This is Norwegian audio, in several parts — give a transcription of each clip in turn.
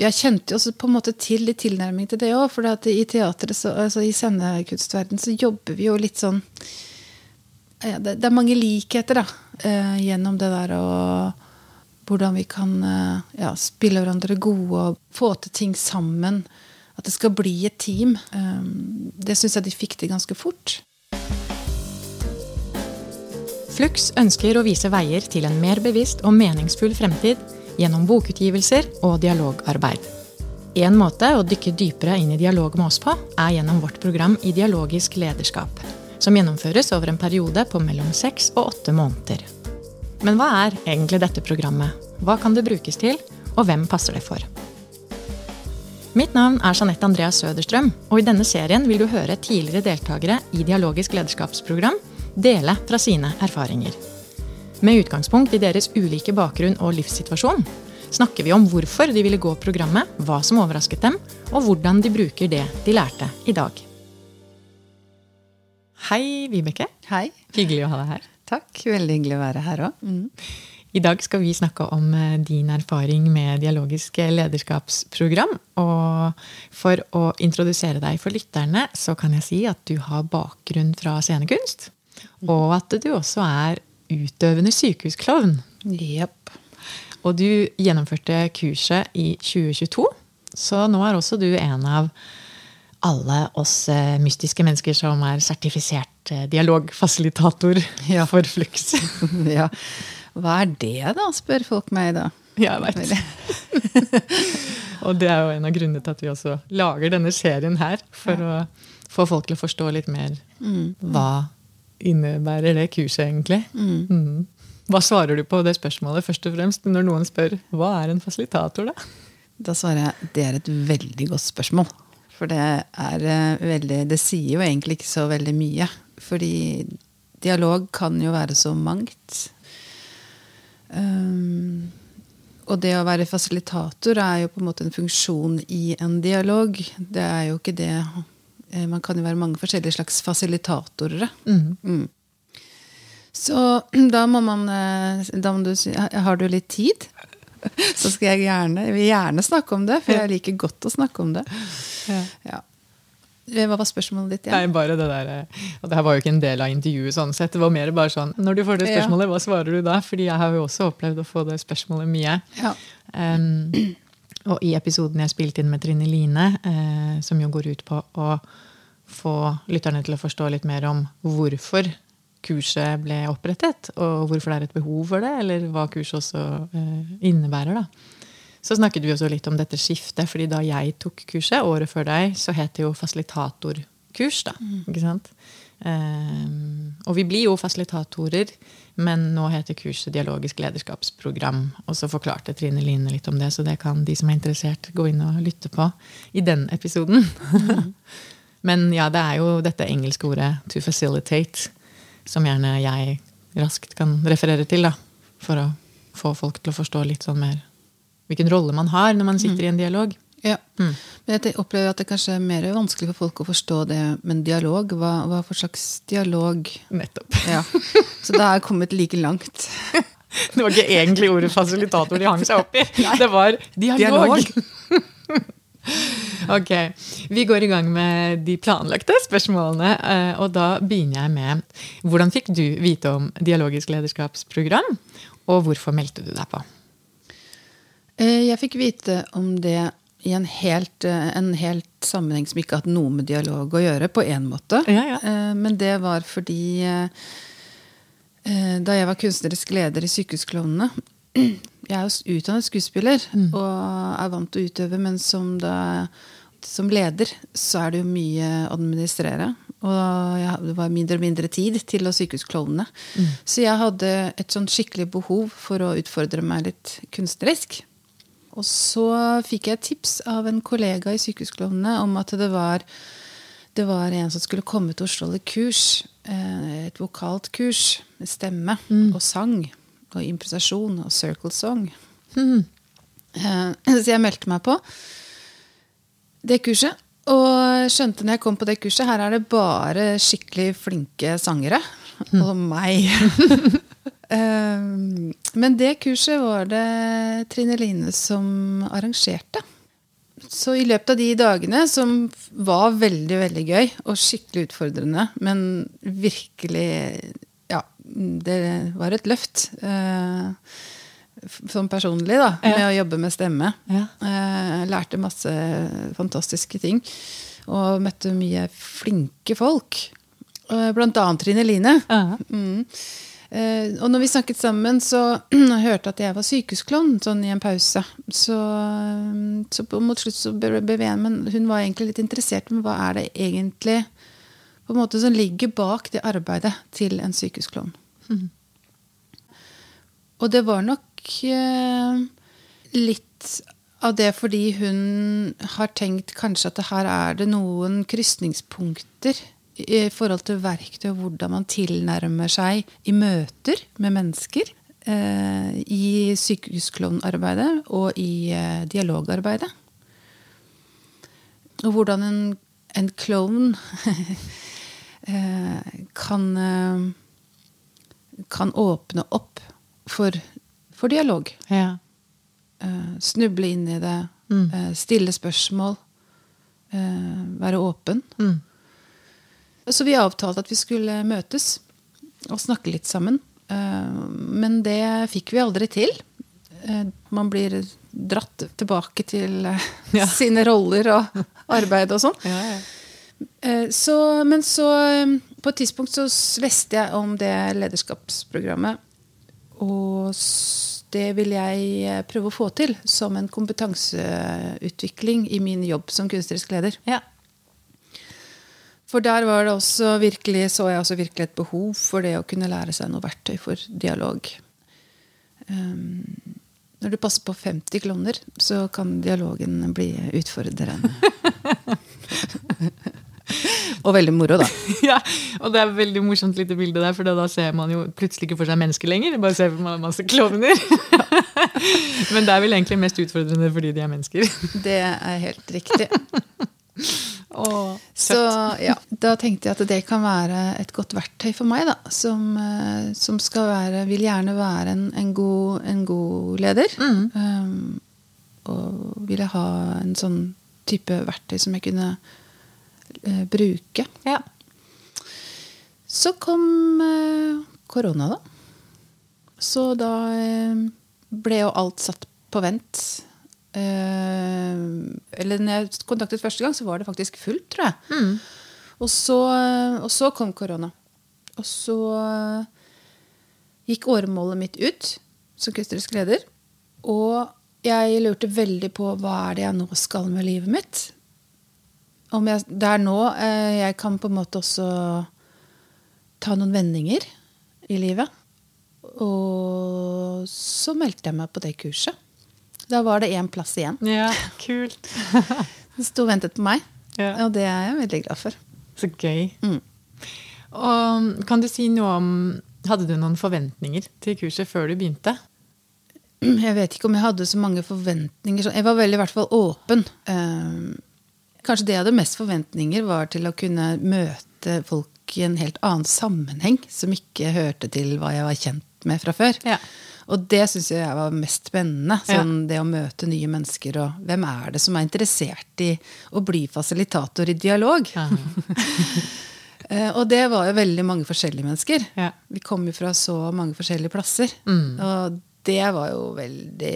jeg kjente jo på en måte til litt tilnærming til det òg. For i teatret, altså i scenekunstverden, så jobber vi jo litt sånn ja, det, det, er mange likheter da, eh, gjennom det der og hvordan vi kan eh, ja, spille hverandre gode og få til ting sammen. At det skal bli et team. Eh, det syns jeg de fikk til ganske fort. Flux ønsker å vise veier til en mer bevisst og meningsfull fremtid gjennom bokutgivelser og dialogarbeid. En måte å dykke dypere inn i dialog med oss på, er gjennom vårt program Ideologisk lederskap, som gjennomføres over en periode på mellom seks og åtte måneder. Men hva er egentlig dette programmet? Hva kan det brukes til, og hvem passer det for? Mitt navn er Jeanette Andreas Søderstrøm, og i denne serien vil du høre tidligere deltakere i Dialogisk lederskapsprogram dele fra sine erfaringer. Med utgangspunkt i deres ulike bakgrunn og livssituasjon snakker vi om hvorfor de ville gå programmet, hva som overrasket dem, og hvordan de bruker det de lærte i dag. Hei, Vibeke. Hei. Hyggelig å ha deg her. Takk. Veldig hyggelig å være her òg. Mm. I dag skal vi snakke om eh, din erfaring med dialogisk lederskapsprogram. Og for å introdusere deg for lytterne, så kan jeg si at du har bakgrunn fra scenekunst. Og at du også er utøvende sykehusklovn. Yep. Og du gjennomførte kurset i 2022, så nå er også du en av alle oss eh, mystiske mennesker som er sertifisert eh, dialogfasilitator ja. for Flux. ja. Hva er det, da, spør folk meg da. Ja, jeg veit. og det er jo en av grunnene til at vi også lager denne serien her. For ja. å få folk til å forstå litt mer mm. hva innebærer det kurset egentlig? Mm. Mm. Hva svarer du på det spørsmålet først og fremst når noen spør hva er en fasilitator? Da Da svarer jeg det er et veldig godt spørsmål. For det er eh, veldig Det sier jo egentlig ikke så veldig mye. Fordi dialog kan jo være så mangt. Um, og det å være fasilitator er jo på en måte en funksjon i en dialog. Det er jo ikke det man kan jo være mange forskjellige slags fasilitatorer. Mm. Mm. Så da må man eh, da må du Har du litt tid? Så skal jeg gjerne, jeg vil gjerne snakke om det, for jeg liker godt å snakke om det. Ja. Ja. Eh, hva var spørsmålet ditt? igjen? Nei, bare det der, og det her var jo ikke en del av intervjuet. sånn sett, Det var mer bare sånn Når du får det spørsmålet, hva svarer du da? Fordi jeg har jo også opplevd å få det spørsmålet mye. Ja. Um, og i episoden jeg spilte inn med Trine Line, eh, som jo går ut på å få lytterne til å forstå litt mer om hvorfor kurset ble opprettet, og hvorfor det er et behov for det, eller hva kurset også eh, innebærer. da. Så snakket vi også litt om dette skiftet, fordi da jeg tok kurset, året før deg, så het det jo fasilitatorkurs. da, mm. ikke sant? Um, og vi blir jo fasilitatorer, men nå heter kurset Dialogisk lederskapsprogram. Og så forklarte Trine Line litt om det, så det kan de som er interessert, gå inn og lytte på i den episoden. Men ja, det er jo dette engelske ordet 'to facilitate' som gjerne jeg raskt kan referere til. da, For å få folk til å forstå litt sånn mer hvilken rolle man har når man sitter i en dialog. Ja, mm. Men jeg opplever at det kanskje er mer vanskelig for folk å forstå det med dialog. Hva, hva for slags dialog? Nettopp. Ja. Så da har jeg kommet like langt. Det var ikke egentlig ordet fasilitator de hang seg opp i. Det var dialog. dialog. ok. Vi går i gang med de planlagte spørsmålene. Eh, og da begynner jeg med hvordan fikk du vite om dialogisk lederskapsprogram, og hvorfor meldte du deg på? Eh, jeg fikk vite om det i en helt, eh, en helt, sammenheng som ikke har hatt noe med dialog å gjøre, på én måte. Ja, ja. Eh, men det var fordi eh, da jeg var kunstnerisk leder i Sykehusklovnene Jeg er jo utdannet skuespiller mm. og er vant til å utøve, men som, da, som leder så er det jo mye å administrere. Og det var mindre og mindre tid til å sykehusklovnene. Mm. Så jeg hadde et sånn skikkelig behov for å utfordre meg litt kunstnerisk. Og så fikk jeg tips av en kollega i Sykehusklovnene om at det var, det var, en som skulle komme til Oslo holde kurs. Eh, et vokalt kurs med stemme mm. og sang og improvisasjon og circle song. Mm. Så jeg meldte meg på det kurset. Og skjønte når jeg kom på det kurset, her er det bare skikkelig flinke sangere. Mm. Og meg. Ehm, men det kurset var det Trine Line som arrangerte. så i løpet av de dagene, som var veldig, veldig gøy og skikkelig utfordrende, men virkelig Ja, det var et løft. Eh, sånn personlig, da, ja. med å jobbe med stemme. Ja. Eh, lærte masse fantastiske ting. Og møtte mye flinke folk. Eh, blant annet Trine Line. -huh. mm. Eh, og når vi snakket sammen, så hørte at jeg var sykehusklovn sånn i en pause. Så, eh, så mot slutt så vi Men hun var egentlig litt interessert men hva er det egentlig på en måte som ligger bak det arbeidet til en sykehusklovn. Mm. Og det var nok Eh, litt av det fordi hun har tenkt kanskje at her er det noen krysningspunkter i forhold til verktøy og hvordan man tilnærmer seg i møter med mennesker. Eh, I sykehusklovnarbeidet og i eh, dialogarbeidet. Og hvordan en, en klovn eh, kan, eh, kan åpne opp for for dialog. Ja. Uh, snuble inn i det. Mm. Uh, stille spørsmål. Være åpen. Mm. Så vi avtalte at vi skulle møtes og snakke litt sammen. men det fikk vi aldri til. man blir dratt tilbake til ja. sine roller og arbeid og sånn. Ja, ja. Så, men så På et tidspunkt så leste jeg om det lederskapsprogrammet. Og det vil jeg eh, prøve å få til som en kompetanseutvikling i min jobb som kunstnerisk leder. Ja. For der var det også virkelig, så jeg også virkelig et behov for det å kunne lære seg noe verktøy for dialog. Um, når du passer på 50 klovner, så kan dialogen bli utfordrende. Og veldig moro, da. ja, og det er et veldig morsomt lite bilde der, for da ser man jo plutselig ikke for seg mennesker lenger. Bare ser for masse klovner. Men det er vel egentlig mest utfordrende fordi de er mennesker. det er helt riktig. Åh, så ja, da tenkte jeg at det kan være et godt verktøy for meg, da. Som, eh, som skal være Vil gjerne være en, en, god, en god, leder. Mm. Um, og ville ha en sånn type verktøy som jeg kunne uh, bruke. Ja. Så kom uh, korona, da. Så da uh, ble jo alt satt på vent. Eh, eller når jeg kontaktet første gang, så var det faktisk fullt, tror jeg. Mm. Og, så, og, så, kom korona. Og så gikk åremålet mitt ut som kunstnerisk leder. Og jeg lurte veldig på hva er det jeg nå skal med livet mitt om jeg, det er nå eh, jeg kan på en måte også ta noen vendinger i livet. Og så meldte jeg meg på det kurset. Da var det én plass igjen. Ja, kult. det sto og ventet på meg. Ja. Og det er jeg veldig glad for. Så gøy. Mm. Og kan du si noe om Hadde du noen forventninger til kurset før du begynte? Jeg vet ikke om jeg hadde så mange forventninger. Jeg var veldig i hvert fall åpen. Uh, Kanskje det jeg hadde mest forventninger, var til å kunne møte folk i en helt annen sammenheng, som ikke hørte til hva jeg var kjent med fra før. Ja. Og det syns jeg var mest spennende. Sånn ja. Det å møte nye mennesker. Og hvem er det som er interessert i å bli fasilitator i dialog? Ja. Eh, og det var jo veldig mange forskjellige mennesker. Ja. Vi kom jo fra så mange forskjellige plasser. Mm. Og det var jo veldig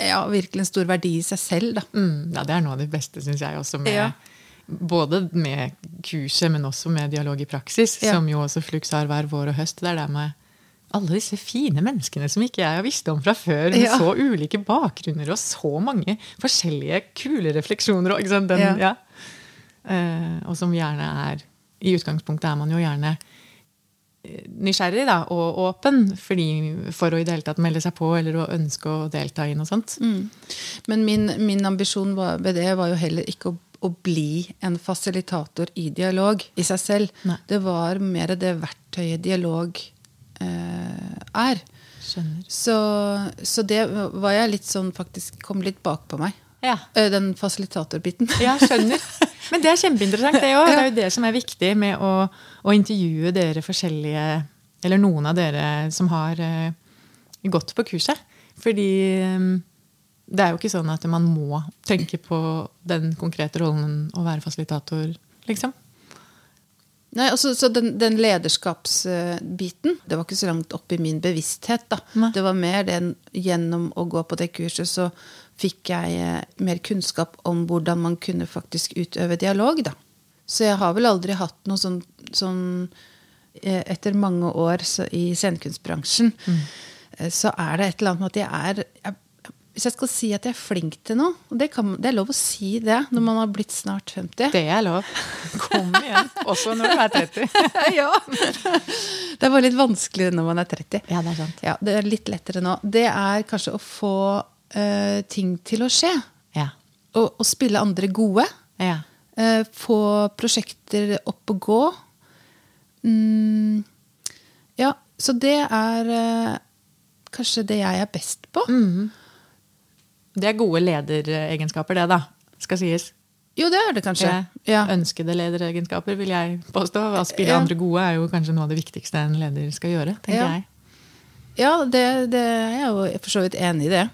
ja, virkelig en stor verdi i seg selv. Da. Mm, ja, det er noe av det beste, syns jeg. også med. Både med kurset, men også med dialog i praksis, ja. som jo også Flux har hver vår og høst. Det er det med alle disse fine menneskene som ikke jeg har visst om fra før, med så ulike bakgrunner og så mange forskjellige kule refleksjoner. Den, uh, og som gjerne er I utgangspunktet er man jo gjerne nysgjerrig da, og åpen fordi, for å i det hele tatt melde seg på eller å ønske å delta i noe sånt. Mm. Men min, min ambisjon ved det var jo heller ikke å, å, bli en fasilitator i dialog i seg selv. Nei. Det var mer det verktøyet dialog eh, er. Skjønner. Så, så, det var jeg litt sånn faktisk kom litt bak på meg. Ja. Eh, den fasilitatorbiten. Ja, skjønner. Men det er kjempeinteressant, det òg. Det er jo det som er viktig med å, å, intervjue dere forskjellige Eller noen av dere som har uh, gått på kurset. Fordi det er jo ikke sånn at man må tenke på den konkrete rollen å være fasilitator, liksom. Nei, altså, så den, den, lederskapsbiten det var ikke så langt opp i min bevissthet. da. Nei. Det var mer den gjennom å gå på det kurset så fikk jeg eh, mer kunnskap om hvordan man kunne faktisk utøve dialog. da. Så jeg har vel aldri hatt noe sånn, sånn eh, Etter mange år i scenekunstbransjen mm. Eh, så er det et eller annet med at jeg er jeg, hvis jeg skal si at jeg er flink til noe og det, kan, det, er lov å si det når man har blitt snart 50. Det er lov. Kom igjen. Også når du er 30. ja. Det er bare litt vanskelig når man er 30. Ja, Det er sant. Ja, det er litt lettere nå. Det er kanskje å få uh, ting til å skje. Ja. Og, og spille andre gode. Ja. Uh, få prosjekter opp og gå. Mm, ja, så det er uh, kanskje det jeg er best på. Mm. Det er gode lederegenskaper, det, da. Skal sies. Jo, det er det kanskje. Ja. Ønskede lederegenskaper, vil jeg påstå. Å spille andre gode er jo kanskje noe av det viktigste en leder skal gjøre. tenker ja. jeg. Ja, det, det er jeg jo for så vidt enig i det.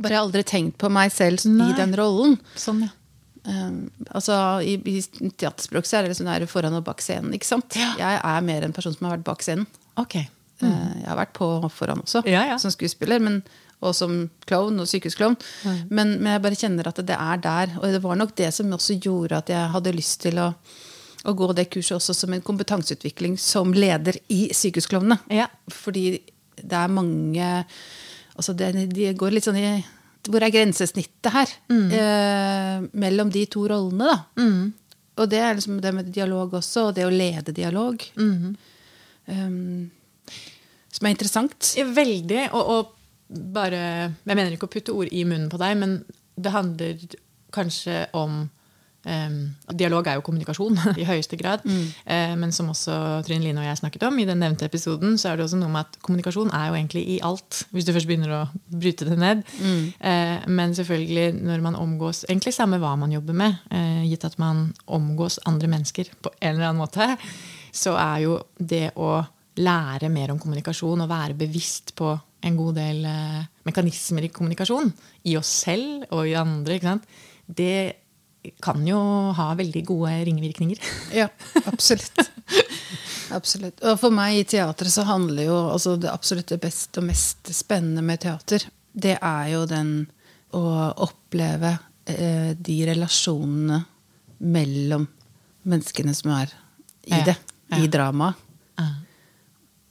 Bare jeg har aldri tenkt på meg selv Nei. i den rollen. Sånn, ja. Um, altså, I, i teaterspråk så er det liksom der foran og bak scenen. ikke sant? Ja. Jeg er mer en person som har vært bak scenen. Okay. Mm. Uh, jeg har vært på foran også, som skuespiller. Men og som klovn og sykehusklovn. Mm. Men, men, jeg bare kjenner at det er der. Og det var nok det som også gjorde at jeg hadde lyst til å, å gå det kurset også som en kompetanseutvikling som leder i Sykehusklovnene. Ja. Fordi det er mange altså det, De går litt sånn i Hvor er grensesnittet her? Mm. Eh, mellom de to rollene, da. Mm. Og det er liksom det med dialog også, og det å lede dialog. Um, som er interessant. Veldig. og, og bare Jeg mener ikke å putte ord i munnen på deg, men det handler kanskje om um, Dialog er jo kommunikasjon i høyeste grad. Mm. Uh, men som også Trine Line og jeg snakket om i den nevnte episoden, så er det også noe med at kommunikasjon er jo egentlig i alt. Hvis du først begynner å bryte det ned. Mm. Uh, men selvfølgelig når man omgås Egentlig samme hva man jobber med, uh, gitt at man omgås andre mennesker på en eller annen måte, så er jo det å lære mer om kommunikasjon og være bevisst på en god del eh, mekanismer i kommunikasjon. I oss selv og i andre. Det kan jo ha veldig gode ringvirkninger. Ja, absolutt. absolutt. Og for meg i teatret så handler jo altså det absolutt det beste og mest spennende med teater, det er jo den å oppleve eh, de relasjonene mellom menneskene som er i ja, det. I ja. dramaet.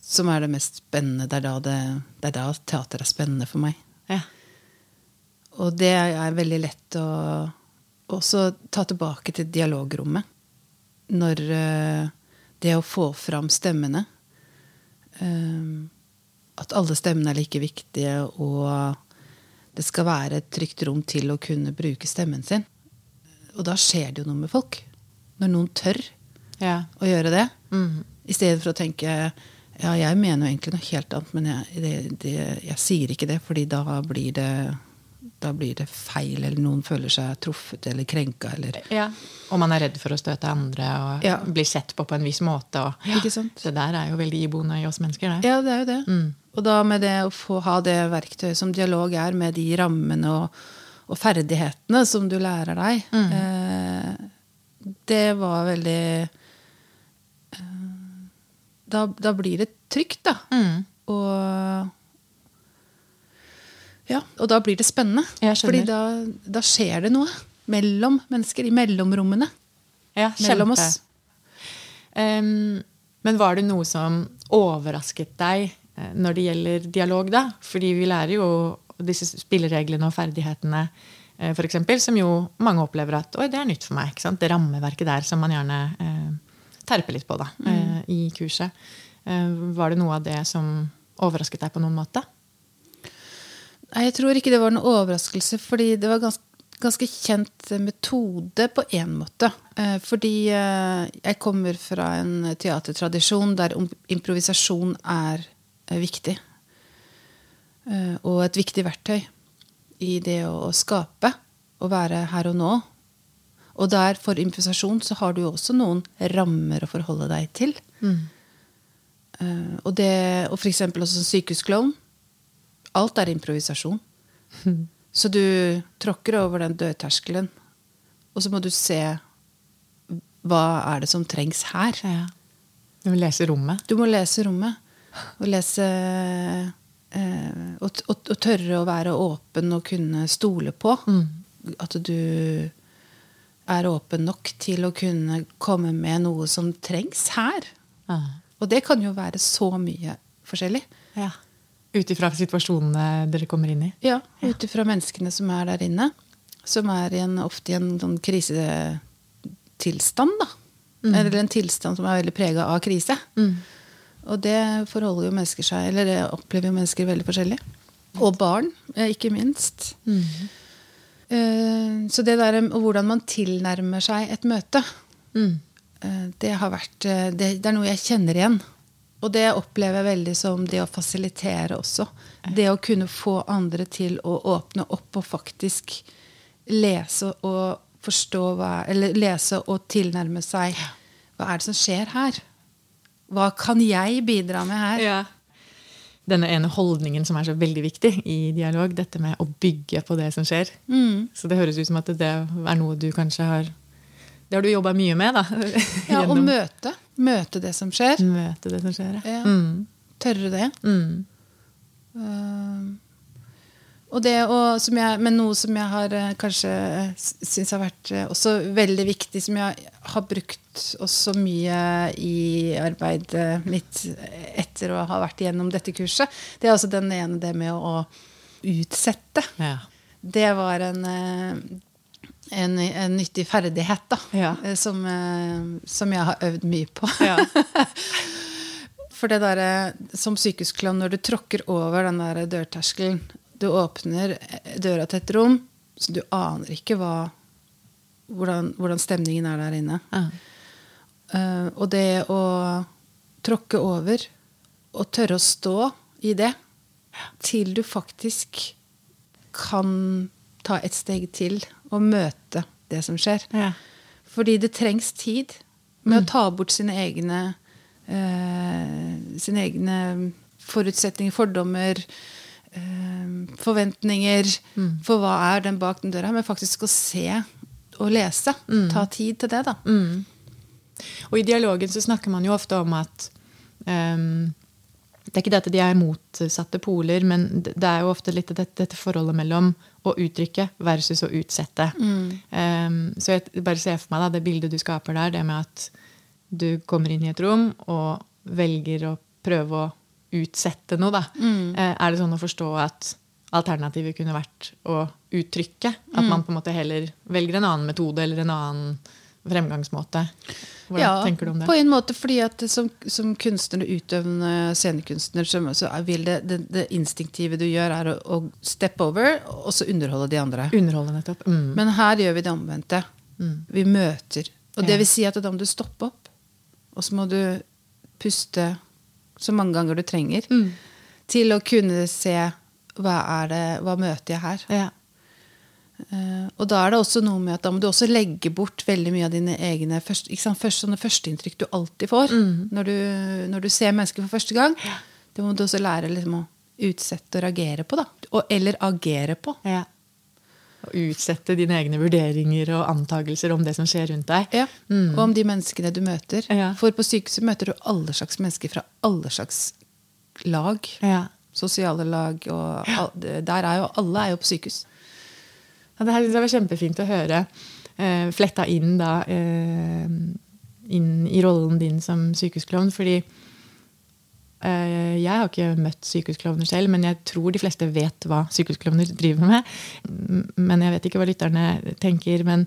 Som er det mest spennende. Det er da, det, det er da teater er spennende for meg. Ja. Og det er veldig lett å også ta tilbake til dialogrommet. Når uh, det å få fram stemmene uh, At alle stemmene er like viktige, og det skal være et trygt rom til å kunne bruke stemmen sin. Og da skjer det jo noe med folk. Når noen tør ja. å gjøre det. Mm. I stedet for å tenke ja, jeg mener jo egentlig noe helt annet, men jeg, det, det, jeg sier ikke det, fordi da blir det, da blir det feil, eller noen føler seg truffet eller krenka. Eller ja. Og man er redd for å støte andre og ja. blir sett på på en viss måte. Og, ja. Det der er jo veldig iboende i oss mennesker. Det. Ja, det er jo det. Mm. Og da med det å få ha det verktøyet som dialog er, med de rammene og, og ferdighetene som du lærer deg, mm. eh, det var veldig da, da, blir det trygt, da. Mm. Og ja, og da blir det spennende. Fordi da, da, skjer det noe mellom mennesker. I mellomrommene. Ja, mellom oss. Um, men var det noe som overrasket deg eh, når det gjelder dialog, da? Fordi vi lærer jo disse spillereglene og ferdighetene eh, for eksempel, som jo mange opplever at Oi, det er nytt for meg. Det rammeverket der som man gjerne eh, terpe litt på da, mm. Eh, i kurset. Eh, var det noe av det som overrasket deg på noen måte? Nei, Jeg tror ikke det var noen overraskelse, fordi det var ganske, ganske kjent metode på én måte. Eh, fordi jeg kommer fra en teatertradisjon der improvisasjon er viktig. Og et viktig verktøy i det å skape. Å være her og nå og der for improvisasjon så har du jo også noen rammer å forholde deg til. Mm. Uh, og, det, og for eksempel også sykehusklovn. Alt er improvisasjon. Mm. Så du tråkker over den dørterskelen, og så må du se hva er det som trengs her. Ja. Du må lese rommet? Du må lese rommet. Og lese eh, og, og, og, tørre å være åpen og kunne stole på. Mm. At du er åpen nok til å kunne komme med noe som trengs her. Ja. Og det kan jo være så mye forskjellig. Ja. Ut ifra situasjonene dere kommer inn i? Ja, ut ifra menneskene som er der inne. Som er i en, ofte i en sånn krisetilstand, da. Mm. Eller en tilstand som er veldig prega av krise. Mm. Og det forholder jo mennesker seg Eller det opplever jo mennesker veldig forskjellig. Og barn, eh, ikke minst. Mm. Uh, så det der hvordan man tilnærmer seg et møte, mm. det har vært det, det, er noe jeg kjenner igjen. Og det opplever jeg veldig som det å fasilitere også. Det å kunne få andre til å åpne opp og faktisk lese og forstå hva Eller lese og tilnærme seg hva er det som skjer her? Hva kan jeg bidra med her? Ja. Denne ene holdningen som er så veldig viktig i dialog, dette med å bygge på det som skjer. Mm. Så det høres ut som at det er noe du kanskje har Det har du jobba mye med, da. ja, å møte. Møte det som skjer. Møte det som skjer, ja. Mm. Tørre det. Mm. Uh, og det og, jeg, men noe som jeg har uh, kanskje uh, syns har vært uh, også veldig viktig, som jeg har brukt også mye i arbeidet mitt etter å ha vært igjennom dette kurset, det er altså den ene det med å, utsette. Ja. Det var en en, en, nyttig ferdighet da, ja. Eh, som, eh, som, jeg har øvd mye på. Ja. For det derre som sykehusklovn, når du tråkker over den der dørterskelen Du åpner døra til et rom, så du aner ikke hva, hvordan, hvordan, stemningen er der inne. Ja. Uh, og det å tråkke over og tørre å stå i det til du faktisk kan ta et steg til og møte det som skjer. Ja. Fordi det trengs tid med mm. å ta bort sine egne uh, sine egne forutsetninger, fordommer, eh, forventninger mm. for hva er den bak den døra, men faktisk å se og lese. Mm. Ta tid til det, da. Mm. Og i dialogen så snakker man jo ofte om at um, det er ikke det at de er motsatte poler, men det er jo ofte litt dette, dette forholdet mellom å uttrykke versus å utsette. Um, så jeg bare ser for meg da, det bildet du skaper der, det med at du kommer inn i et rom og velger å prøve å utsette noe. Da. Mm. Uh, er det sånn å forstå at alternativet kunne vært å uttrykke? At mm. man på en måte heller velger en annen metode eller en annen fremgangsmåte? Hvordan ja, tenker du om det? På en måte fordi at som, som kunstner og utøvende scenekunstner så vil det, det, det, instinktive du gjør, er å, å steppe over og så underholde de andre. Underholde nettopp. Mm. Men her gjør vi det omvendte. Mm. Vi møter. Og det vil si at da må du stoppe opp, og så må du puste så mange ganger du trenger mm. til å kunne se hva er det, hva møter jeg her. Ja. Uh, og da er det også noe med at da må du også legge bort veldig mye av dine egne først, først, sånne førsteinntrykk du alltid får mm. når, du, når, du, ser mennesker for første gang. Ja. Det må du også lære liksom, å utsette og reagere på. da. Og, eller agere på. Ja. Å utsette dine egne vurderinger og antakelser om det som skjer rundt deg. Ja, mm. Og om de menneskene du møter. Ja. For på sykehuset møter du alle slags mennesker fra alle slags lag. Ja. Sosiale lag. Og der er jo, alle er jo på sykehus. Ja, det her jeg var kjempefint å høre. Eh, fletta inn da eh, inn i rollen din som sykehusklovn. Fordi jeg har ikke møtt sykehusklovner selv, men jeg tror de fleste vet hva sykehusklovner driver med. Men jeg vet ikke hva lytterne tenker. Men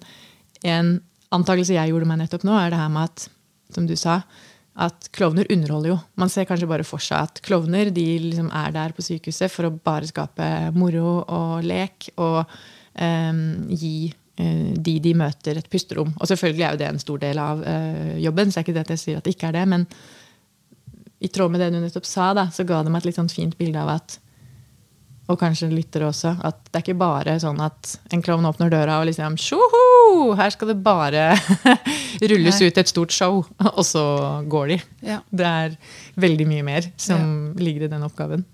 en antakelse jeg gjorde meg nettopp nå, er det her med at, som du sa, at klovner underholder jo. Man ser kanskje bare for seg at klovner de liksom er der på sykehuset for å bare skape moro og lek. og eh, gi eh, de de møter, et pusterom. Og selvfølgelig er jo det en stor del av eh, jobben, så er ikke det at jeg sier at det ikke er det. Men i tråd med det du nettopp sa, da, så ga det meg et litt sånn fint bilde av at og kanskje lyttere også, at det er ikke bare sånn at en klovn åpner døra og liksom Tjoho! Her skal det bare rulles Nei. ut et stort show, og så går de. Ja. Det er veldig mye mer som ja. ligger i den oppgaven.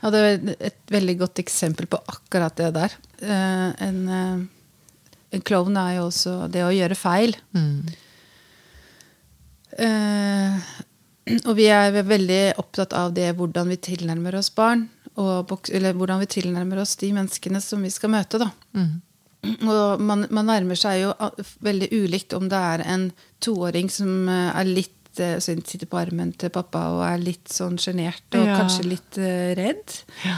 Ja, det er et veldig godt eksempel på akkurat det der. Uh, en, uh, en, klovn er jo også det å gjøre feil. Mm. Og vi er veldig opptatt av det hvordan vi tilnærmer oss barn. Og, eller hvordan vi tilnærmer oss de menneskene som vi skal møte. da. Mm. Og man, man, nærmer seg jo veldig ulikt om det er en toåring som er litt som sitter på armen til pappa og er litt sånn sjenert og ja. kanskje litt uh, redd. Ja.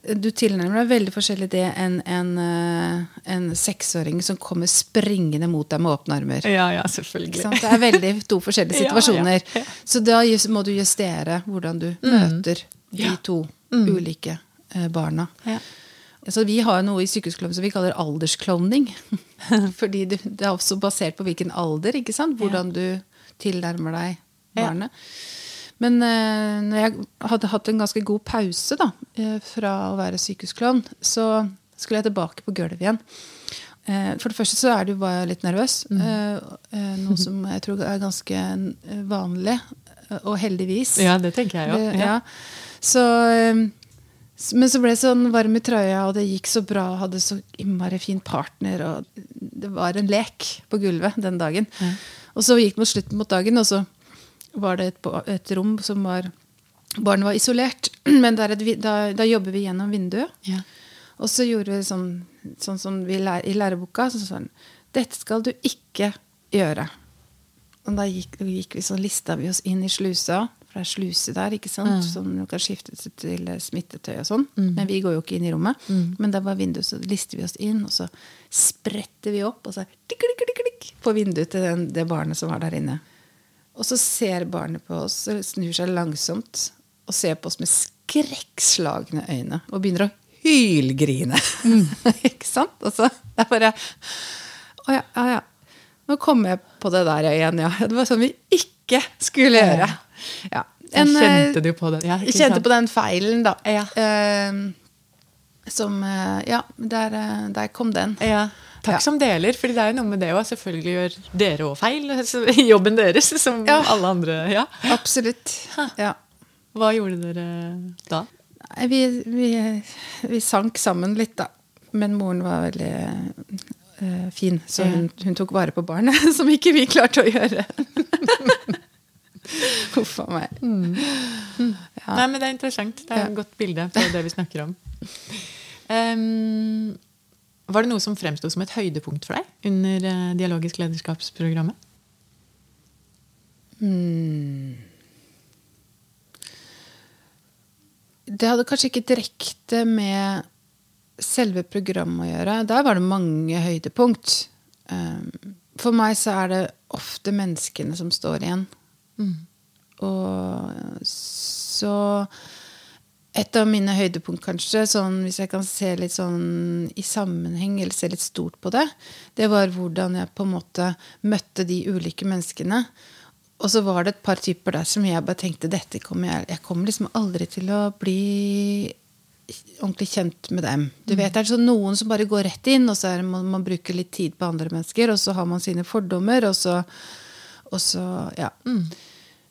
Du tilnærmer deg veldig forskjellig det enn en, uh, en seksåring som kommer springende mot deg med åpne armer. Ja, ja, selvfølgelig. Det er veldig to forskjellige situasjoner. ja, Så da må du justere hvordan du mm. møter de to mm. ulike uh, barna. Så vi har noe i sykehusklovnen som vi kaller aldersklovning. Fordi det er også basert på hvilken alder. Hvordan du tilnærmer deg barnet. Men eh, når jeg hadde hatt en ganske god pause da, eh, fra å være sykehusklovn, så skulle jeg tilbake på gulvet igjen. Eh, for det første så er du bare litt nervøs. Mm. Noe som jeg tror er ganske vanlig. Og heldigvis. Ja, det tenker jeg òg. Ja. Så, men så ble jeg sånn varm i trøya, og det gikk så bra. Og hadde så innmari fin partner. Og det var en lek på gulvet den dagen. Mm. Og så gikk det mot slutten mot dagen, og så var det et, et rom som var Barnet var isolert, men et, da, da, jobber vi gjennom vinduet. Ja. Og så gjorde vi sånn, sånn som vi lær, i læreboka. Så sånn, Dette skal du ikke gjøre. Og da gikk, gikk vi sånn, lista vi oss inn i slusa. For det er sluse der, ikke sant? Mm. som kan skifte til smittetøy og sånn. Mm. Men vi går jo ikke inn i rommet. Mm. Men det var vinduet, så lister vi oss inn, og så spretter vi opp, og så tikk, tikk, tikk, tikk, på vinduet til den, det barnet som var der inne. Og så ser barnet på oss, snur seg langsomt og ser på oss med skrekkslagne øyne og begynner å hylgrine. Mm. ikke sant? Og så jeg bare Å ja, ja, ja. Nå kom jeg på det der igjen, ja. Det var sånn vi ikke skulle gjøre. Ja. En, kjente du på det? Ja, kjente sant? på den feilen, da. Ja. Uh, som uh, Ja, der, uh, der kom den. Ja. Takk ja. som deler, for det er jo noe med det òg. Selvfølgelig gjør dere òg feil. i Jobben deres, som ja. alle andre. Ja. Absolutt. Ja. Hva gjorde dere da? Vi, vi, vi, sank sammen litt, da. Men moren var veldig uh, fin, så hun, hun, tok vare på barnet, som ikke vi klarte å gjøre. Huff a meg. Mm. Mm. Nei, men det er interessant. Det er et godt bilde på det vi snakker om. Um, var det noe som fremsto som et høydepunkt for deg under uh, Dialogisk lederskapsprogrammet? Mm. Det hadde kanskje ikke direkte med selve programmet å gjøre. Der var det mange høydepunkt. Um, for meg så er det ofte menneskene som står igjen. Mm. Og så et av mine høydepunkt, kanskje, sånn, hvis jeg kan se litt sånn i sammenheng, eller se litt stort på det, det var hvordan jeg på en måte møtte de ulike menneskene. Og så var det et par typer der som jeg bare tenkte dette kommer jeg, jeg kommer liksom aldri til å bli ordentlig kjent med dem. Du vet, Det er sånn noen som bare går rett inn, og så er, man, man bruker litt tid på andre mennesker, og så har man sine fordommer, og så, og så ja. Mm.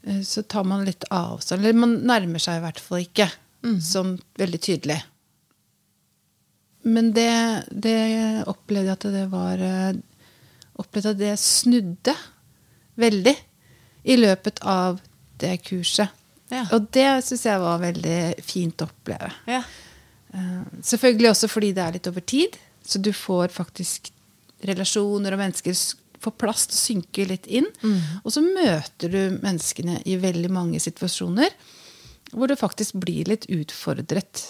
Eh, så tar man litt avstand. Eller man nærmer seg i hvert fall ikke mm. sånn veldig tydelig. Men det, det opplevde jeg at det var eh, Opplevde at det snudde veldig i løpet av det kurset. Ja. Og det syns jeg var veldig fint å oppleve. Ja. Uh, selvfølgelig også fordi det er litt over tid. Så du får faktisk relasjoner og mennesker får plass til å synke litt inn. Mm. Og så møter du menneskene i veldig mange situasjoner hvor du faktisk blir litt utfordret.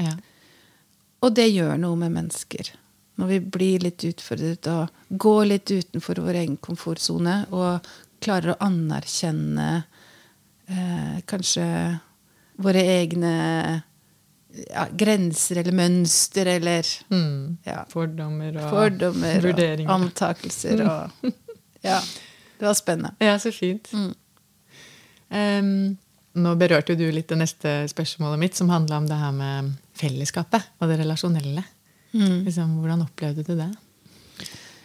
Ja. Og det gjør noe med mennesker. Når vi blir litt utfordret og går litt utenfor vår egen komfortsone og klarer å anerkjenne eh, kanskje våre egne ja, grenser eller mønster eller mm. ja, Fordommer og fordommer vurderinger. Og antakelser og Ja. Det var spennende. Ja, så fint. Mm. Um, nå berørte du litt det neste spørsmålet mitt, som handla om det her med fellesskapet og det relasjonelle. Mm. Liksom, hvordan opplevde du det?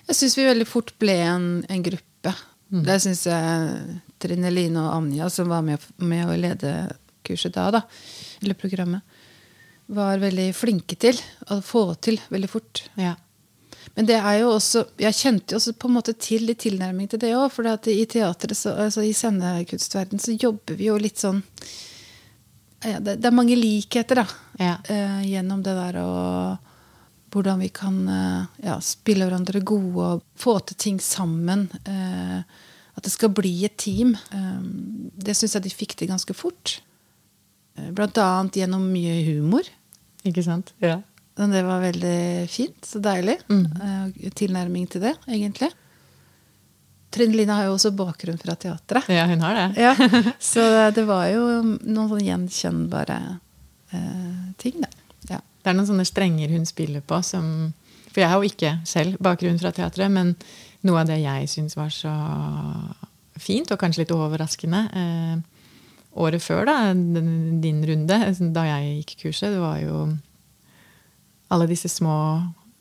Jeg syns vi veldig fort ble en, en gruppe. Mm. Det syns jeg Trine Line og Anja, som var med, med å lede kurset da, da, eller programmet, var veldig flinke til å få til veldig fort. Ja. Men det er jo også, jeg kjente jo også på en måte til litt tilnærming til det òg. For i teatret, altså i scenekunstverden, så jobber vi jo litt sånn ja, det, det, er mange likheter da, ja. uh, gjennom det der og hvordan vi kan uh, ja, spille hverandre gode og få til ting sammen. Uh, at det skal bli et team. det syns jeg de fikk til ganske fort. Blant annet gjennom mye humor. Ikke sant? Ja. Men det var veldig fint. Så deilig. Mm. tilnærming til det, egentlig. Trine Line har jo også bakgrunn fra teatret. Ja, hun har det. Ja, så det var jo noen sånn gjenkjennbare eh, ting, da. Ja. Det er noen sånne strenger hun spiller på som For jeg har jo ikke selv bakgrunn fra teatret, men noe av det jeg syns var så fint, og kanskje litt overraskende eh, Året før, da, din runde, da jeg gikk kurset, det var jo alle disse små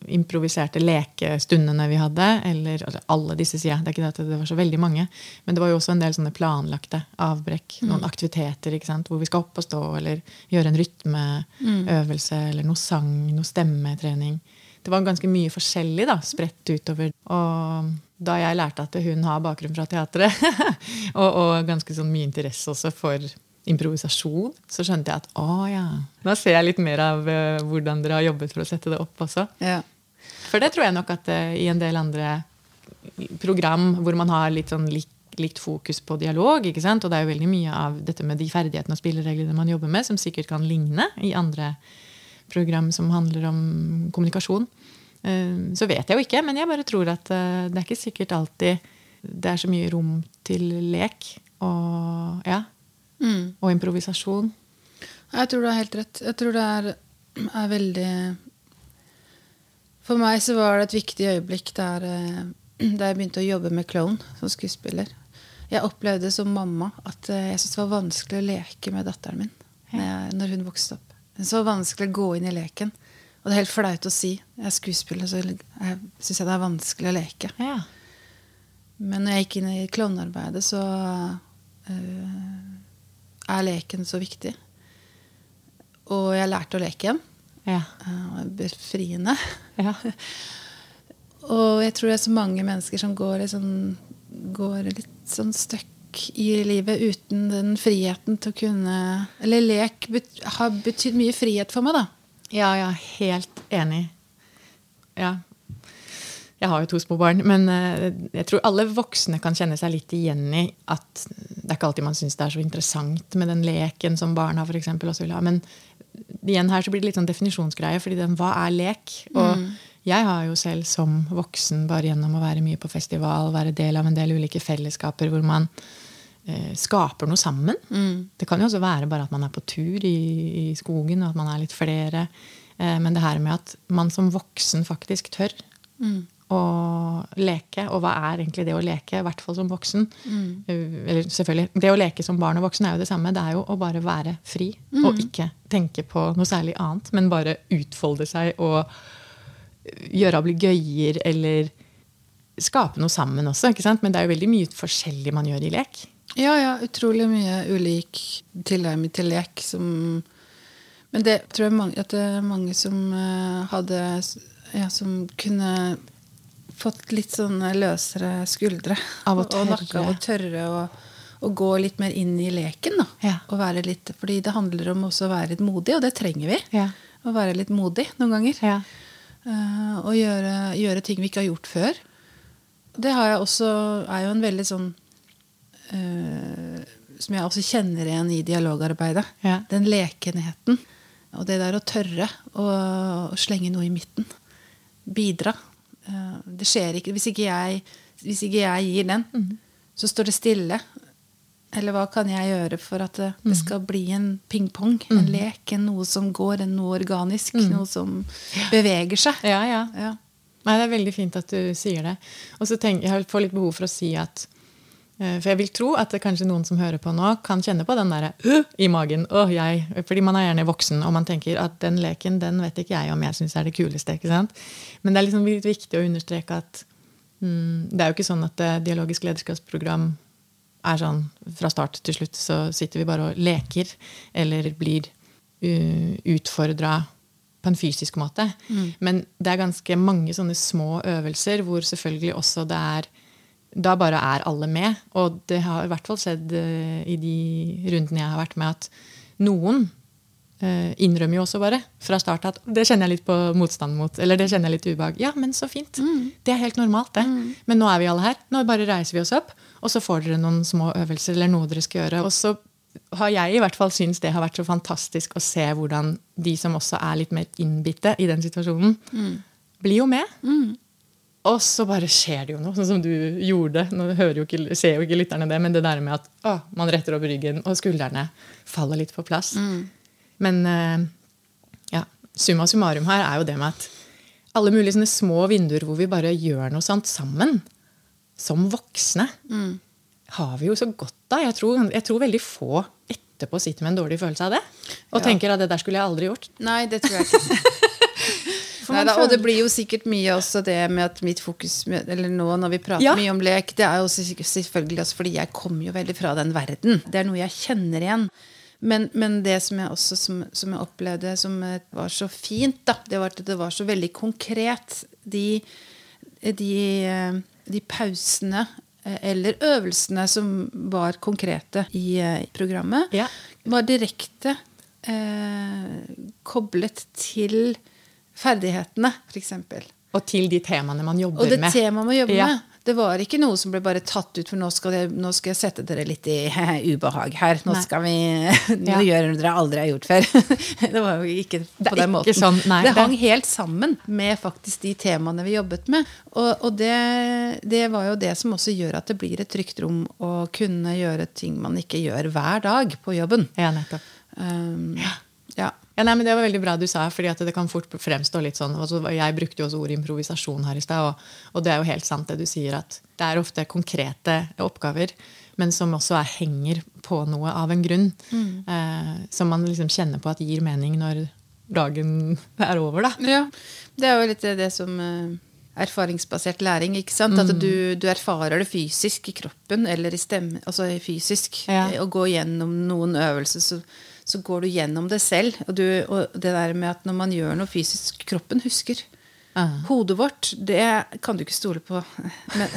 improviserte lekestundene vi hadde. Eller altså, alle disse, sier jeg. Det er ikke det at det var så veldig mange. Men det var jo også en del sånne planlagte avbrekk. Mm. Noen aktiviteter ikke sant? hvor vi skal opp og stå, eller gjøre en rytmeøvelse, mm. eller noe sang, noe stemmetrening. Det var ganske mye forskjellig da, spredt utover. Og da jeg lærte at hun har bakgrunn fra teatret, og, og, ganske sånn mye interesse også for improvisasjon, så skjønte jeg at å ja, nå ser jeg litt mer av uh, hvordan dere har jobbet for å sette det opp også. Ja. For det tror jeg nok at uh, i en del andre program hvor man har litt sånn lik, likt fokus på dialog, ikke sant? og det er jo veldig mye av dette med de ferdighetene og spillereglene man jobber med, som sikkert kan ligne i andre program som handler om kommunikasjon. Uh, så vet jeg jo ikke, men jeg bare tror at det er ikke sikkert alltid det er så mye rom til lek. Og ja, mm. og improvisasjon. Jeg tror du har helt rett. Jeg tror det er, er, veldig For meg så var det et viktig øyeblikk der, eh, der jeg begynte å jobbe med klovn som skuespiller. Jeg opplevde som mamma at eh, jeg syntes det var vanskelig å leke med datteren min når, når hun vokste opp. Det var vanskelig å gå inn i leken. Og det er helt flaut å si. Jeg er skuespiller, så jeg syns det er vanskelig å leke. Ja. Men når jeg gikk inn i klovnearbeidet, så øh, er leken så viktig. Og jeg lærte å leke igjen. Ja. Befriende. Ja. og jeg tror det er så mange mennesker som går, liksom, går litt sånn støkk i livet uten den friheten til å kunne Eller lek bet, har betydd mye frihet for meg, da. Ja, ja, helt enig. Ja, jeg har jo to små barn, men eh, jeg tror alle voksne kan kjenne seg litt igjen i at det er ikke alltid man syns det er så interessant med den leken som barna for eksempel, også vil ha. Men igjen her så blir det litt sånn definisjonsgreie, fordi den, hva er lek? Og mm. jeg har jo selv som voksen, bare gjennom å være mye på festival, være del av en del ulike fellesskaper hvor man eh, skaper noe sammen. Mm. Det kan jo også være bare at man er på tur i, i skogen, og at man er litt flere. Eh, men det her med at man som voksen faktisk tør. Mm å leke. Og hva er egentlig det å leke, i hvert fall som voksen? Mm. Eller selvfølgelig, Det å leke som barn og voksen er jo det samme. Det er jo å bare være fri mm. og ikke tenke på noe særlig annet, men bare utfolde seg og gjøre ablegøyer eller skape noe sammen også. ikke sant? Men det er jo veldig mye forskjellig man gjør i lek. Ja, ja. Utrolig mye ulik tilnærming til lek. Som, men det tror jeg mange, at det er mange som uh, hadde ja, Som kunne fått litt sånne løsere skuldre. Av tørre. Og nakke av å tørre å, å, gå litt mer inn i leken. Da. Ja. Og være litt, fordi det handler om også å være litt modig, og det trenger vi. Ja. Å være litt modig noen ganger. Ja. Uh, og gjøre, gjøre, ting vi ikke har gjort før. Det har jeg også, er jo en veldig sånn uh, Som jeg også kjenner igjen i dialogarbeidet. Den lekenheten. Og det der å tørre å, å slenge noe i midten. Bidra det skjer ikke hvis ikke jeg, hvis ikke jeg gir den, mm. så står det stille. Eller hva kan jeg gjøre for at det, det mm. skal bli en pingpong? Mm. En lek, en noe som går, en noe organisk, mm. noe som beveger seg. Ja, ja. ja. Nei, det er veldig fint at du sier det. Og så tenker jeg får litt behov for å si at Eh, for jeg vil tro at det kanskje noen som hører på nå, kan kjenne på den der uh, i magen. Uh, jeg. Fordi man er gjerne voksen, og man tenker at den leken den vet ikke jeg om jeg syns er det kuleste. ikke sant? Men det er liksom litt viktig å understreke at mm, det er jo ikke sånn at det dialogisk lederskapsprogram er sånn fra start til slutt så sitter vi bare og leker eller blir utfordra på en fysisk måte. Mm. Men det er ganske mange sånne små øvelser hvor selvfølgelig også det er Da bare er alle med. Og det har i hvert fall skjedd uh, i de rundene jeg har vært med, at noen uh, innrømmer jo også bare fra start at det kjenner jeg litt på motstand mot. Eller det kjenner jeg litt ubehag. Ja, men så fint. Mm. Det er helt normalt, det. Mm. Men nå er vi alle her. Nå bare reiser vi oss opp, og så får dere noen små øvelser eller noe dere skal gjøre. Og så har jeg i hvert fall syntes det har vært så fantastisk å se hvordan de som også er litt mer innbitte i den situasjonen, mm. blir jo med. Og så bare skjer det jo noe, sånn som du gjorde. Nå jo ikke, ser jo ikke lytterne det, men det der med at å, man retter opp ryggen, og skuldrene faller litt på plass. Mm. Men uh, ja, summa summarum her er jo det med at alle mulige sånne små vinduer hvor vi bare gjør noe sånt sammen, som voksne, mm har vi jo så godt av. Jeg tror, jeg tror veldig få etterpå sitter med en dårlig følelse av det. Og ja. tenker at det der skulle jeg aldri gjort. Nei, det tror jeg ikke. Neida, og det blir jo sikkert mye også det med at mitt fokus Eller nå når vi prater ja. mye om lek, det er jo selvfølgelig også fordi jeg kommer jo veldig fra den verden. Det er noe jeg kjenner igjen. Men, men det som jeg også som, som, jeg opplevde som var så fint, da, det var at det var så veldig konkret. De, de, de pausene Eh, eller øvelsene som var konkrete i, eh, i programmet, ja. var direkte eh, koblet til ferdighetene, f.eks. Og til de temaene man jobber med. Og det med. temaet man jobber ja. med. Det var ikke noe som ble bare tatt ut, for nå skal, jeg, nå skal jeg sette dere litt i ubehag her. Nå, skal vi, nå ja. gjør dere aldri har gjort før. det var jo ikke på den måten. Sånn, nei, det hang helt sammen med faktisk de temaene vi jobbet med. Og, og det, det, var jo det som også gjør at det blir et trygt rom å kunne gjøre ting man ikke gjør hver dag på jobben. Ja, nettopp. Um, ja. Ja. ja nei, men Det var veldig bra du sa, fordi det kan fort fremstå litt sånn altså, Jeg brukte jo også ordet improvisasjon her i stad, og, og, det er jo helt sant det du sier, at det er ofte konkrete oppgaver, men som også er, henger på noe av en grunn. Mm. Eh, som man liksom kjenner på at gir mening når dagen er over. da. Ja, Det er jo litt det som uh, erfaringsbasert læring. ikke sant? Mm. At du, du, erfarer det fysisk i kroppen eller i stemme, altså fysisk. Ja. Å gå gjennom noen øvelser. så så går du gjennom det selv. Og, du, og, det der med at når man gjør noe fysisk Kroppen husker. Uh. Hodet vårt, det kan du ikke stole på. Men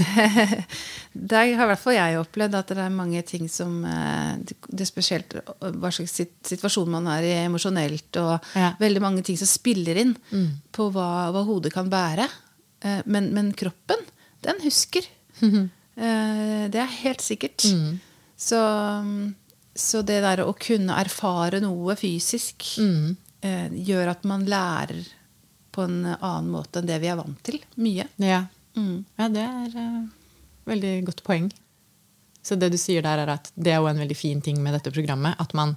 der har i hvert fall jeg opplevd at det er mange ting som eh, Det er spesielt hva slags situasjon man er i emosjonelt, og ja. veldig mange ting som spiller inn mm. på hva, hva, hodet kan bære. Eh, men, men, kroppen, den husker. Det er helt sikkert. Mm. Så så det der å kunne erfare noe fysisk mm. eh, gjør at man lærer på en annen måte enn det vi er vant til. Mye. Ja, mm. ja det er uh, veldig godt poeng. Så det du sier der, er at det er jo en veldig fin ting med dette programmet. At man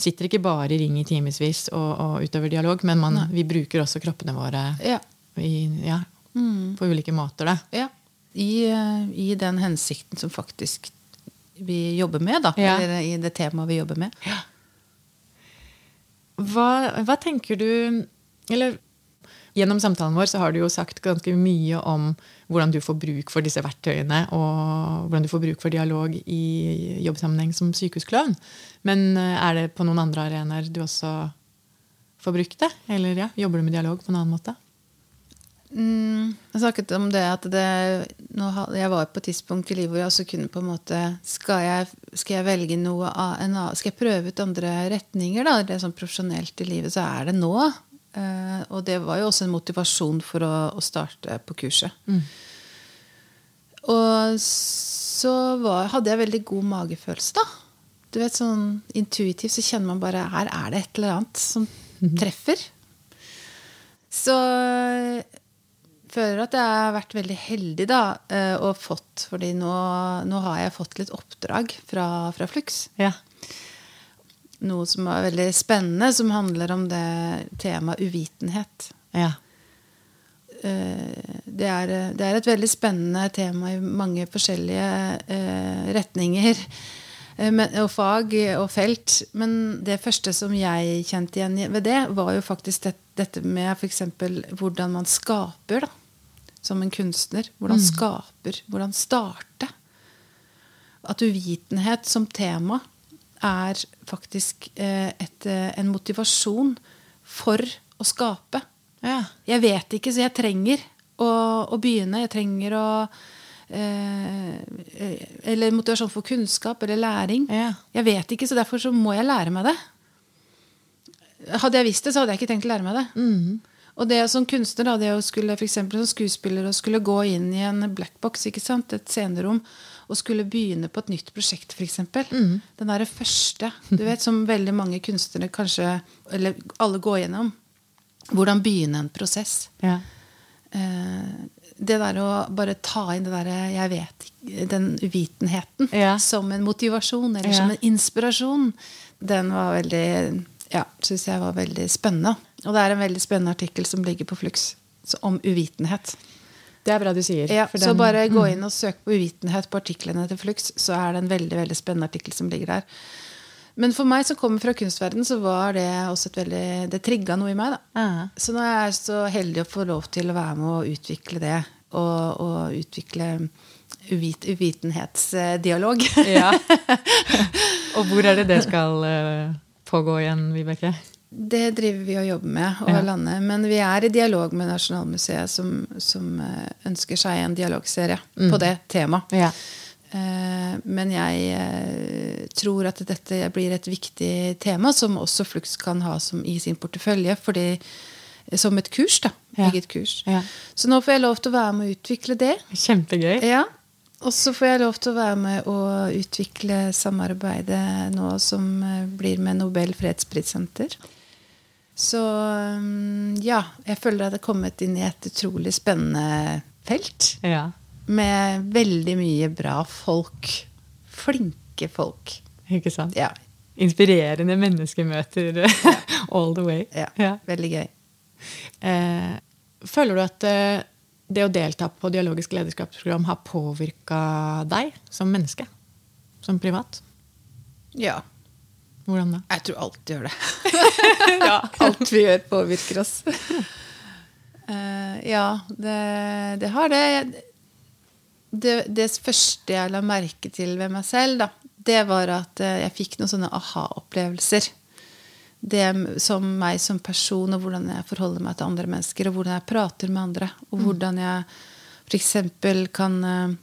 sitter ikke bare i ring i timevis og, og, utøver dialog, men man, vi bruker også kroppene våre ja. I, ja, mm. på ulike måter. Da. Ja. I, uh, I den hensikten som faktisk vi jobber med, da. Ja. Eller i det temaet vi jobber med. Ja. Hva, hva, tenker du Eller gjennom samtalen vår så har du jo sagt ganske mye om hvordan du får bruk for disse verktøyene, og hvordan du får bruk for dialog i jobbsammenheng som sykehusklovn. Men eh, er det på noen andre arenaer du også får brukt det? Eller ja, jobber du med dialog på en annen måte? Mm, jeg snakket om det at det, jeg var på et tidspunkt i livet hvor jeg også kunne på en måte Skal jeg, skal jeg velge noe en, Skal jeg prøve ut andre retninger, da? Det sånn profesjonelt i livet, så er det nå. Uh, og det var jo også en motivasjon for å, å starte på kurset. Mm. Og så var, hadde jeg veldig god magefølelse, da. Du vet, sånn Intuitivt så kjenner man bare her er det et eller annet som mhm. treffer. Så føler at jeg har vært veldig heldig da, eh, og fått fordi nå, nå har jeg fått litt oppdrag fra, fra Flux. Ja. Noe som er veldig spennende, som handler om det temaet uvitenhet. Ja. Eh, det er, det er, et veldig spennende tema i mange forskjellige eh, retninger og fag og felt. Men det første som jeg kjente igjen ved det, var jo faktisk dette med f.eks. hvordan man skaper. da som en kunstner. Hvordan mm. skaper, hvordan starte. At uvitenhet som tema er faktisk et, en motivasjon for å skape. Ja. Jeg vet ikke, så jeg trenger å, å begynne. Jeg trenger å eh, Eller motivasjon for kunnskap eller læring. Ja. Jeg vet ikke, så derfor så må jeg lære meg det. Hadde jeg visst det, så hadde jeg ikke tenkt å lære meg det. Mm. Og det som kunstner, da, det å skulle, for eksempel, som skuespiller å skulle gå inn i en blackbox, et scenerom, og skulle begynne på et nytt prosjekt, f.eks. Mm. Den derre første, du vet, som veldig mange kunstnere kanskje Eller alle går gjennom. Hvordan begynne en prosess. Ja. Eh, det der å bare ta inn det derre jeg vet den uvitenheten ja. som en motivasjon eller ja. som en inspirasjon, den var veldig ja, syns jeg var veldig spennende. Og det er en veldig spennende artikkel som ligger på Flux om uvitenhet. Det er bra du sier. Ja, den, så bare gå mm. inn og søk på uvitenhet på artiklene til Flux, så er det en veldig veldig spennende artikkel som ligger der. Men for meg som kommer fra kunstverden, så var det også et veldig Det trigga noe i meg. da. Uh Så nå er jeg så heldig å få lov til å være med og utvikle det. Og, og utvikle uvit, uvitenhetsdialog. ja. Og hvor er det det skal uh, pågå igjen, Vibeke? Det driver vi og jobber med over ja. landet. Men vi er i dialog med Nasjonalmuseet, som, som eh, ønsker seg en dialogserie mm. på det temaet. Ja. Eh, men jeg eh, tror at dette blir et viktig tema som også Flux kan ha i sin portefølje. Fordi, som et kurs. da, Eget kurs. Ja. Så nå får jeg lov til å være med å utvikle det. Kjempegøy. Ja, og så får jeg lov til å være med å utvikle samarbeidet nå som eh, blir med Nobel fredsprissenter. Så ja, jeg føler at jeg har kommet inn i et utrolig spennende felt. Ja med veldig mye bra folk. Flinke folk. Ikke sant? Ja. Inspirerende menneskemøter all the way. Ja, ja. Veldig gøy. Eh, føler du at eh, det å delta på dialogisk lederskapsprogram har påvirka deg som menneske? Som privat? Ja. Hvordan da? Jeg tror alt gjør det. ja, alt vi gjør, påvirker oss. Uh, ja, det, det, har det det, det, første jeg la merke til ved meg selv, da, det var at eh, jeg fikk noen sånne aha-opplevelser. Det som meg som person, og hvordan jeg forholder meg til andre mennesker, og hvordan jeg prater med andre, og mm. hvordan jeg f.eks. kan eh,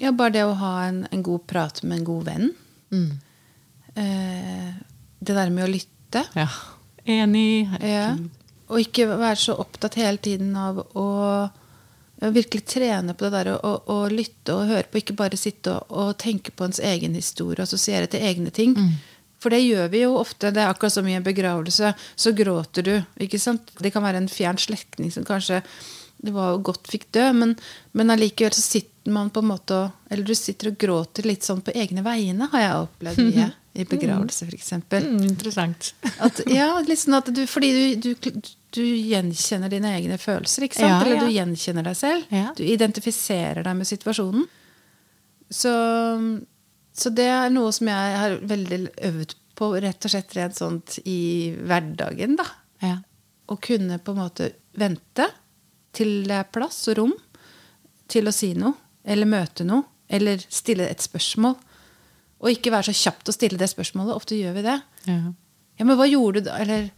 Ja, bare det å ha en, en, god prat med en god venn. Mm. Eh, det der med å lytte. Ja. Enig. Ja. Og ikke være så opptatt hele tiden av å virkelig trene på det der å, å, lytte og høre på. Ikke bare sitte og, og tenke på ens egen historie og assosiere til egne ting. Mm. For det gjør vi jo ofte. Det er akkurat som i en begravelse. Så gråter du. ikke sant? Det kan være en fjern slektning som kanskje det var jo godt fikk dø, men, men allikevel så sitter man på en måte Eller du sitter og gråter litt sånn på egne vegne, har jeg opplevd mye. I begravelse, f.eks. Mm, interessant. At, ja, litt sånn at du, fordi du, du, du gjenkjenner dine egne følelser. ikke sant? Ja, Eller du gjenkjenner deg selv. Ja. Du identifiserer deg med situasjonen. Så, så, det er noe som jeg har veldig øvd på rett og slett rent sånt i hverdagen. da. Ja. Å kunne på en måte vente til det er plass og rom til å si noe. Eller møte noe. Eller stille et spørsmål. Og ikke være så kjapt å stille det spørsmålet. Ofte gjør vi det. Ja, ja men hva gjorde du da? Eller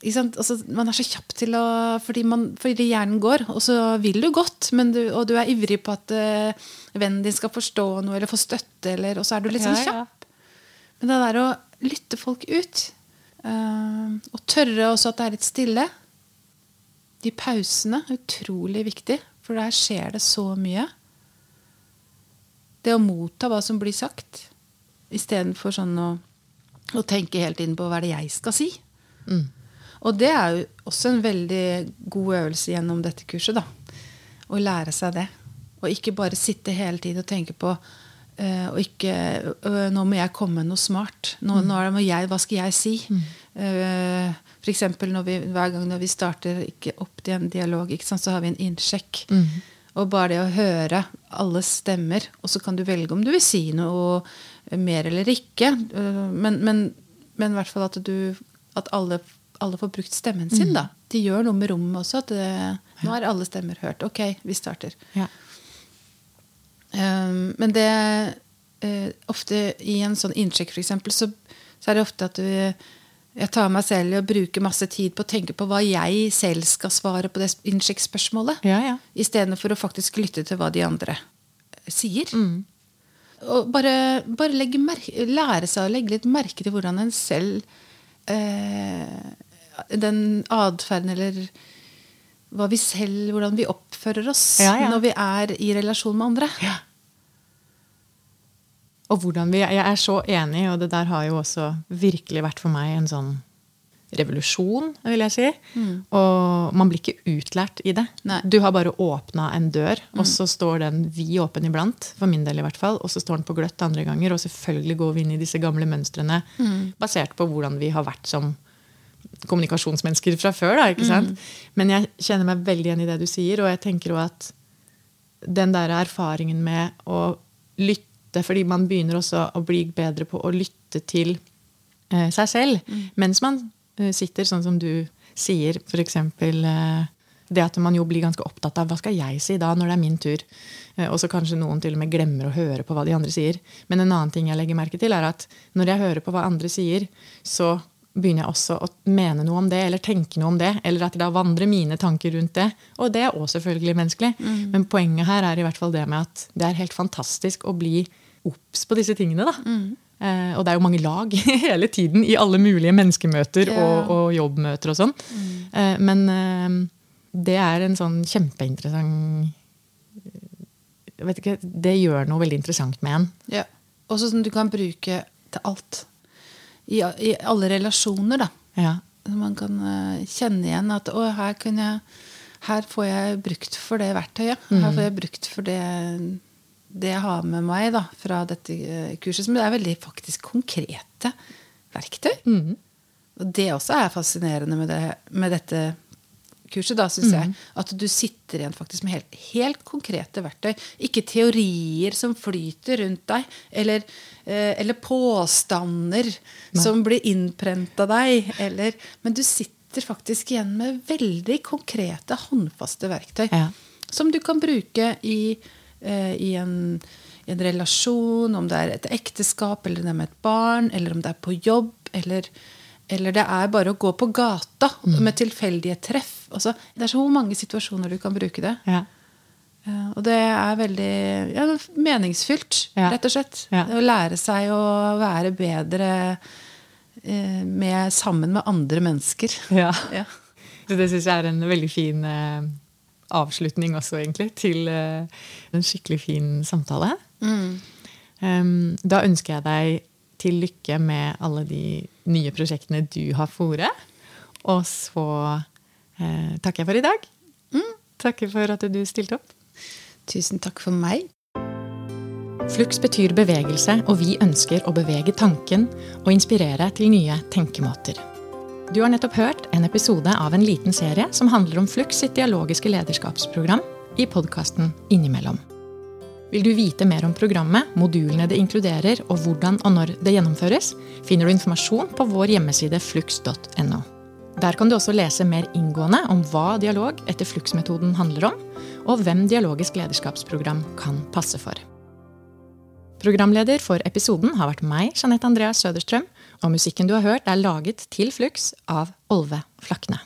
Altså, man er så kjapp til å fordi, man, fordi, hjernen går, og så vil du godt, du, og du er ivrig på at uh, vennen din skal forstå noe eller få støtte, eller, og så er du litt sånn kjapp. Men det der å lytte folk ut, uh, og tørre også at det er litt stille De pausene er utrolig viktig, for der skjer det så mye. Det å motta hva som blir sagt, istedenfor sånn å, å tenke helt inn på hva er det jeg skal si. Mm. Og det er jo også en veldig god øvelse gjennom dette kurset. da. Å lære seg det. Og ikke bare sitte hele tiden og tenke på uh, og ikke, uh, Nå må jeg komme med noe smart. Nå, mm. nå jeg, hva skal jeg si? Mm. Uh, for eksempel hver gang når vi starter ikke opp til en dialog, sant, så har vi en innsjekk. Mm. Og bare det å høre alle stemmer, og så kan du velge om du vil si noe mer eller ikke. Men, men, men i hvert fall at, du, at alle alle får brukt stemmen sin. Mm. da. De gjør noe med rommet også. at det, Nå er alle stemmer hørt. Ok, vi starter. Ja. Um, men det, uh, ofte i en sånn innsjekk, f.eks., så, så er det ofte at du, jeg tar meg selv i å bruke masse tid på å tenke på hva jeg selv skal svare på det innsjekkspørsmålet. Ja, ja. Istedenfor å faktisk lytte til hva de andre sier. Mm. Og bare, bare lære seg å legge litt merke til hvordan en selv eh, Den atferden eller vi selv, hvordan vi oppfører oss ja, ja. når vi er i relasjon med andre. Ja. Og hvordan vi, Jeg er så enig, og det der har jo også virkelig vært for meg en sånn revolusjon, vil jeg si. Mm. Og man blir ikke utlært i det. Nei. Du har bare åpna en dør, mm. og så står den vidåpen iblant. For min del i hvert fall. Og så står den på gløtt andre ganger. Og selvfølgelig går vi inn i disse gamle mønstrene mm. basert på hvordan vi har vært som kommunikasjonsmennesker fra før. Da, ikke sant? Mm. Men jeg kjenner meg veldig igjen i det du sier, og jeg tenker også at den der erfaringen med å lytte, fordi man begynner også å bli bedre på å lytte til eh, seg selv mm. mens man eh, sitter, sånn som du sier, f.eks. Eh, det at man jo blir ganske opptatt av hva skal jeg si da, når det er min tur. Eh, og så kanskje noen til og med glemmer å høre på hva de andre sier. Men en annen ting jeg legger merke til, er at når jeg hører på hva andre sier, så begynner jeg også å mene noe om det, eller tenke noe om det. Eller at jeg da vandrer mine tanker rundt det. Og det er også selvfølgelig menneskelig. Mm. Men poenget her er i hvert fall det med at det er helt fantastisk å bli obs på disse tingene. da. Mm. Eh, og det er jo mange lag hele tiden i alle mulige menneskemøter ja. og, og, jobbmøter og sånn. Mm. Eh, men eh, det er en sånn kjempeinteressant jeg vet ikke, Det gjør noe veldig interessant med en. Ja. Også som du kan bruke til alt i, i alle relasjoner, da. Ja. Man kan uh, kjenne igjen at å, her, jeg, her, får jeg brukt for det verktøyet. Mm. Her får jeg brukt for det, det jeg har med meg da, fra dette uh, kurset. Som er veldig faktisk konkrete verktøy. Mm. Og det også er fascinerende med, det, med dette kurset, da, syns mm. jeg. At du sitter igjen faktisk med helt, helt, konkrete verktøy. Ikke teorier som flyter rundt deg, eller, eh, eller påstander Nei. som blir innprenta deg. Eller, men du sitter faktisk igjen med veldig konkrete, håndfaste verktøy. Ja. Som du kan bruke i, eh, i en en relasjon, om det er et ekteskap, eller det er med et barn, eller om det er på jobb, eller eller det er bare å gå på gata mm. med tilfeldige treff. Altså, det er så mange situasjoner du kan bruke det. Ja. Uh, og det er veldig ja, meningsfylt, ja. rett og slett. Å lære seg å være bedre uh, med, sammen med andre mennesker. Ja. Det syns jeg er en veldig fin uh, avslutning også, egentlig, til en skikkelig fin samtale. Mm. Um, da ønsker jeg deg til lykke med alle de nye prosjektene du har fore. Og så eh, takker jeg for i dag. Mm. Takker for at du stilte opp. Tusen takk for meg. Flux betyr bevegelse, og vi ønsker å bevege tanken og inspirere til nye tenkemåter. Du har nettopp hørt en episode av en liten serie som handler om Flux sitt dialogiske lederskapsprogram i podkasten Innimellom. Vil du vite mer om programmet, modulene det inkluderer og hvordan og når det gjennomføres, finner du informasjon på vår hjemmeside flux.no. Der kan du også lese mer inngående om hva dialog etter Flux-metoden handler om, og hvem dialogisk lederskapsprogram kan passe for. Programleder for episoden har vært meg, Jeanette Andreas Søderstrøm, og musikken du har hørt, er laget til Flux av Olve Flakne.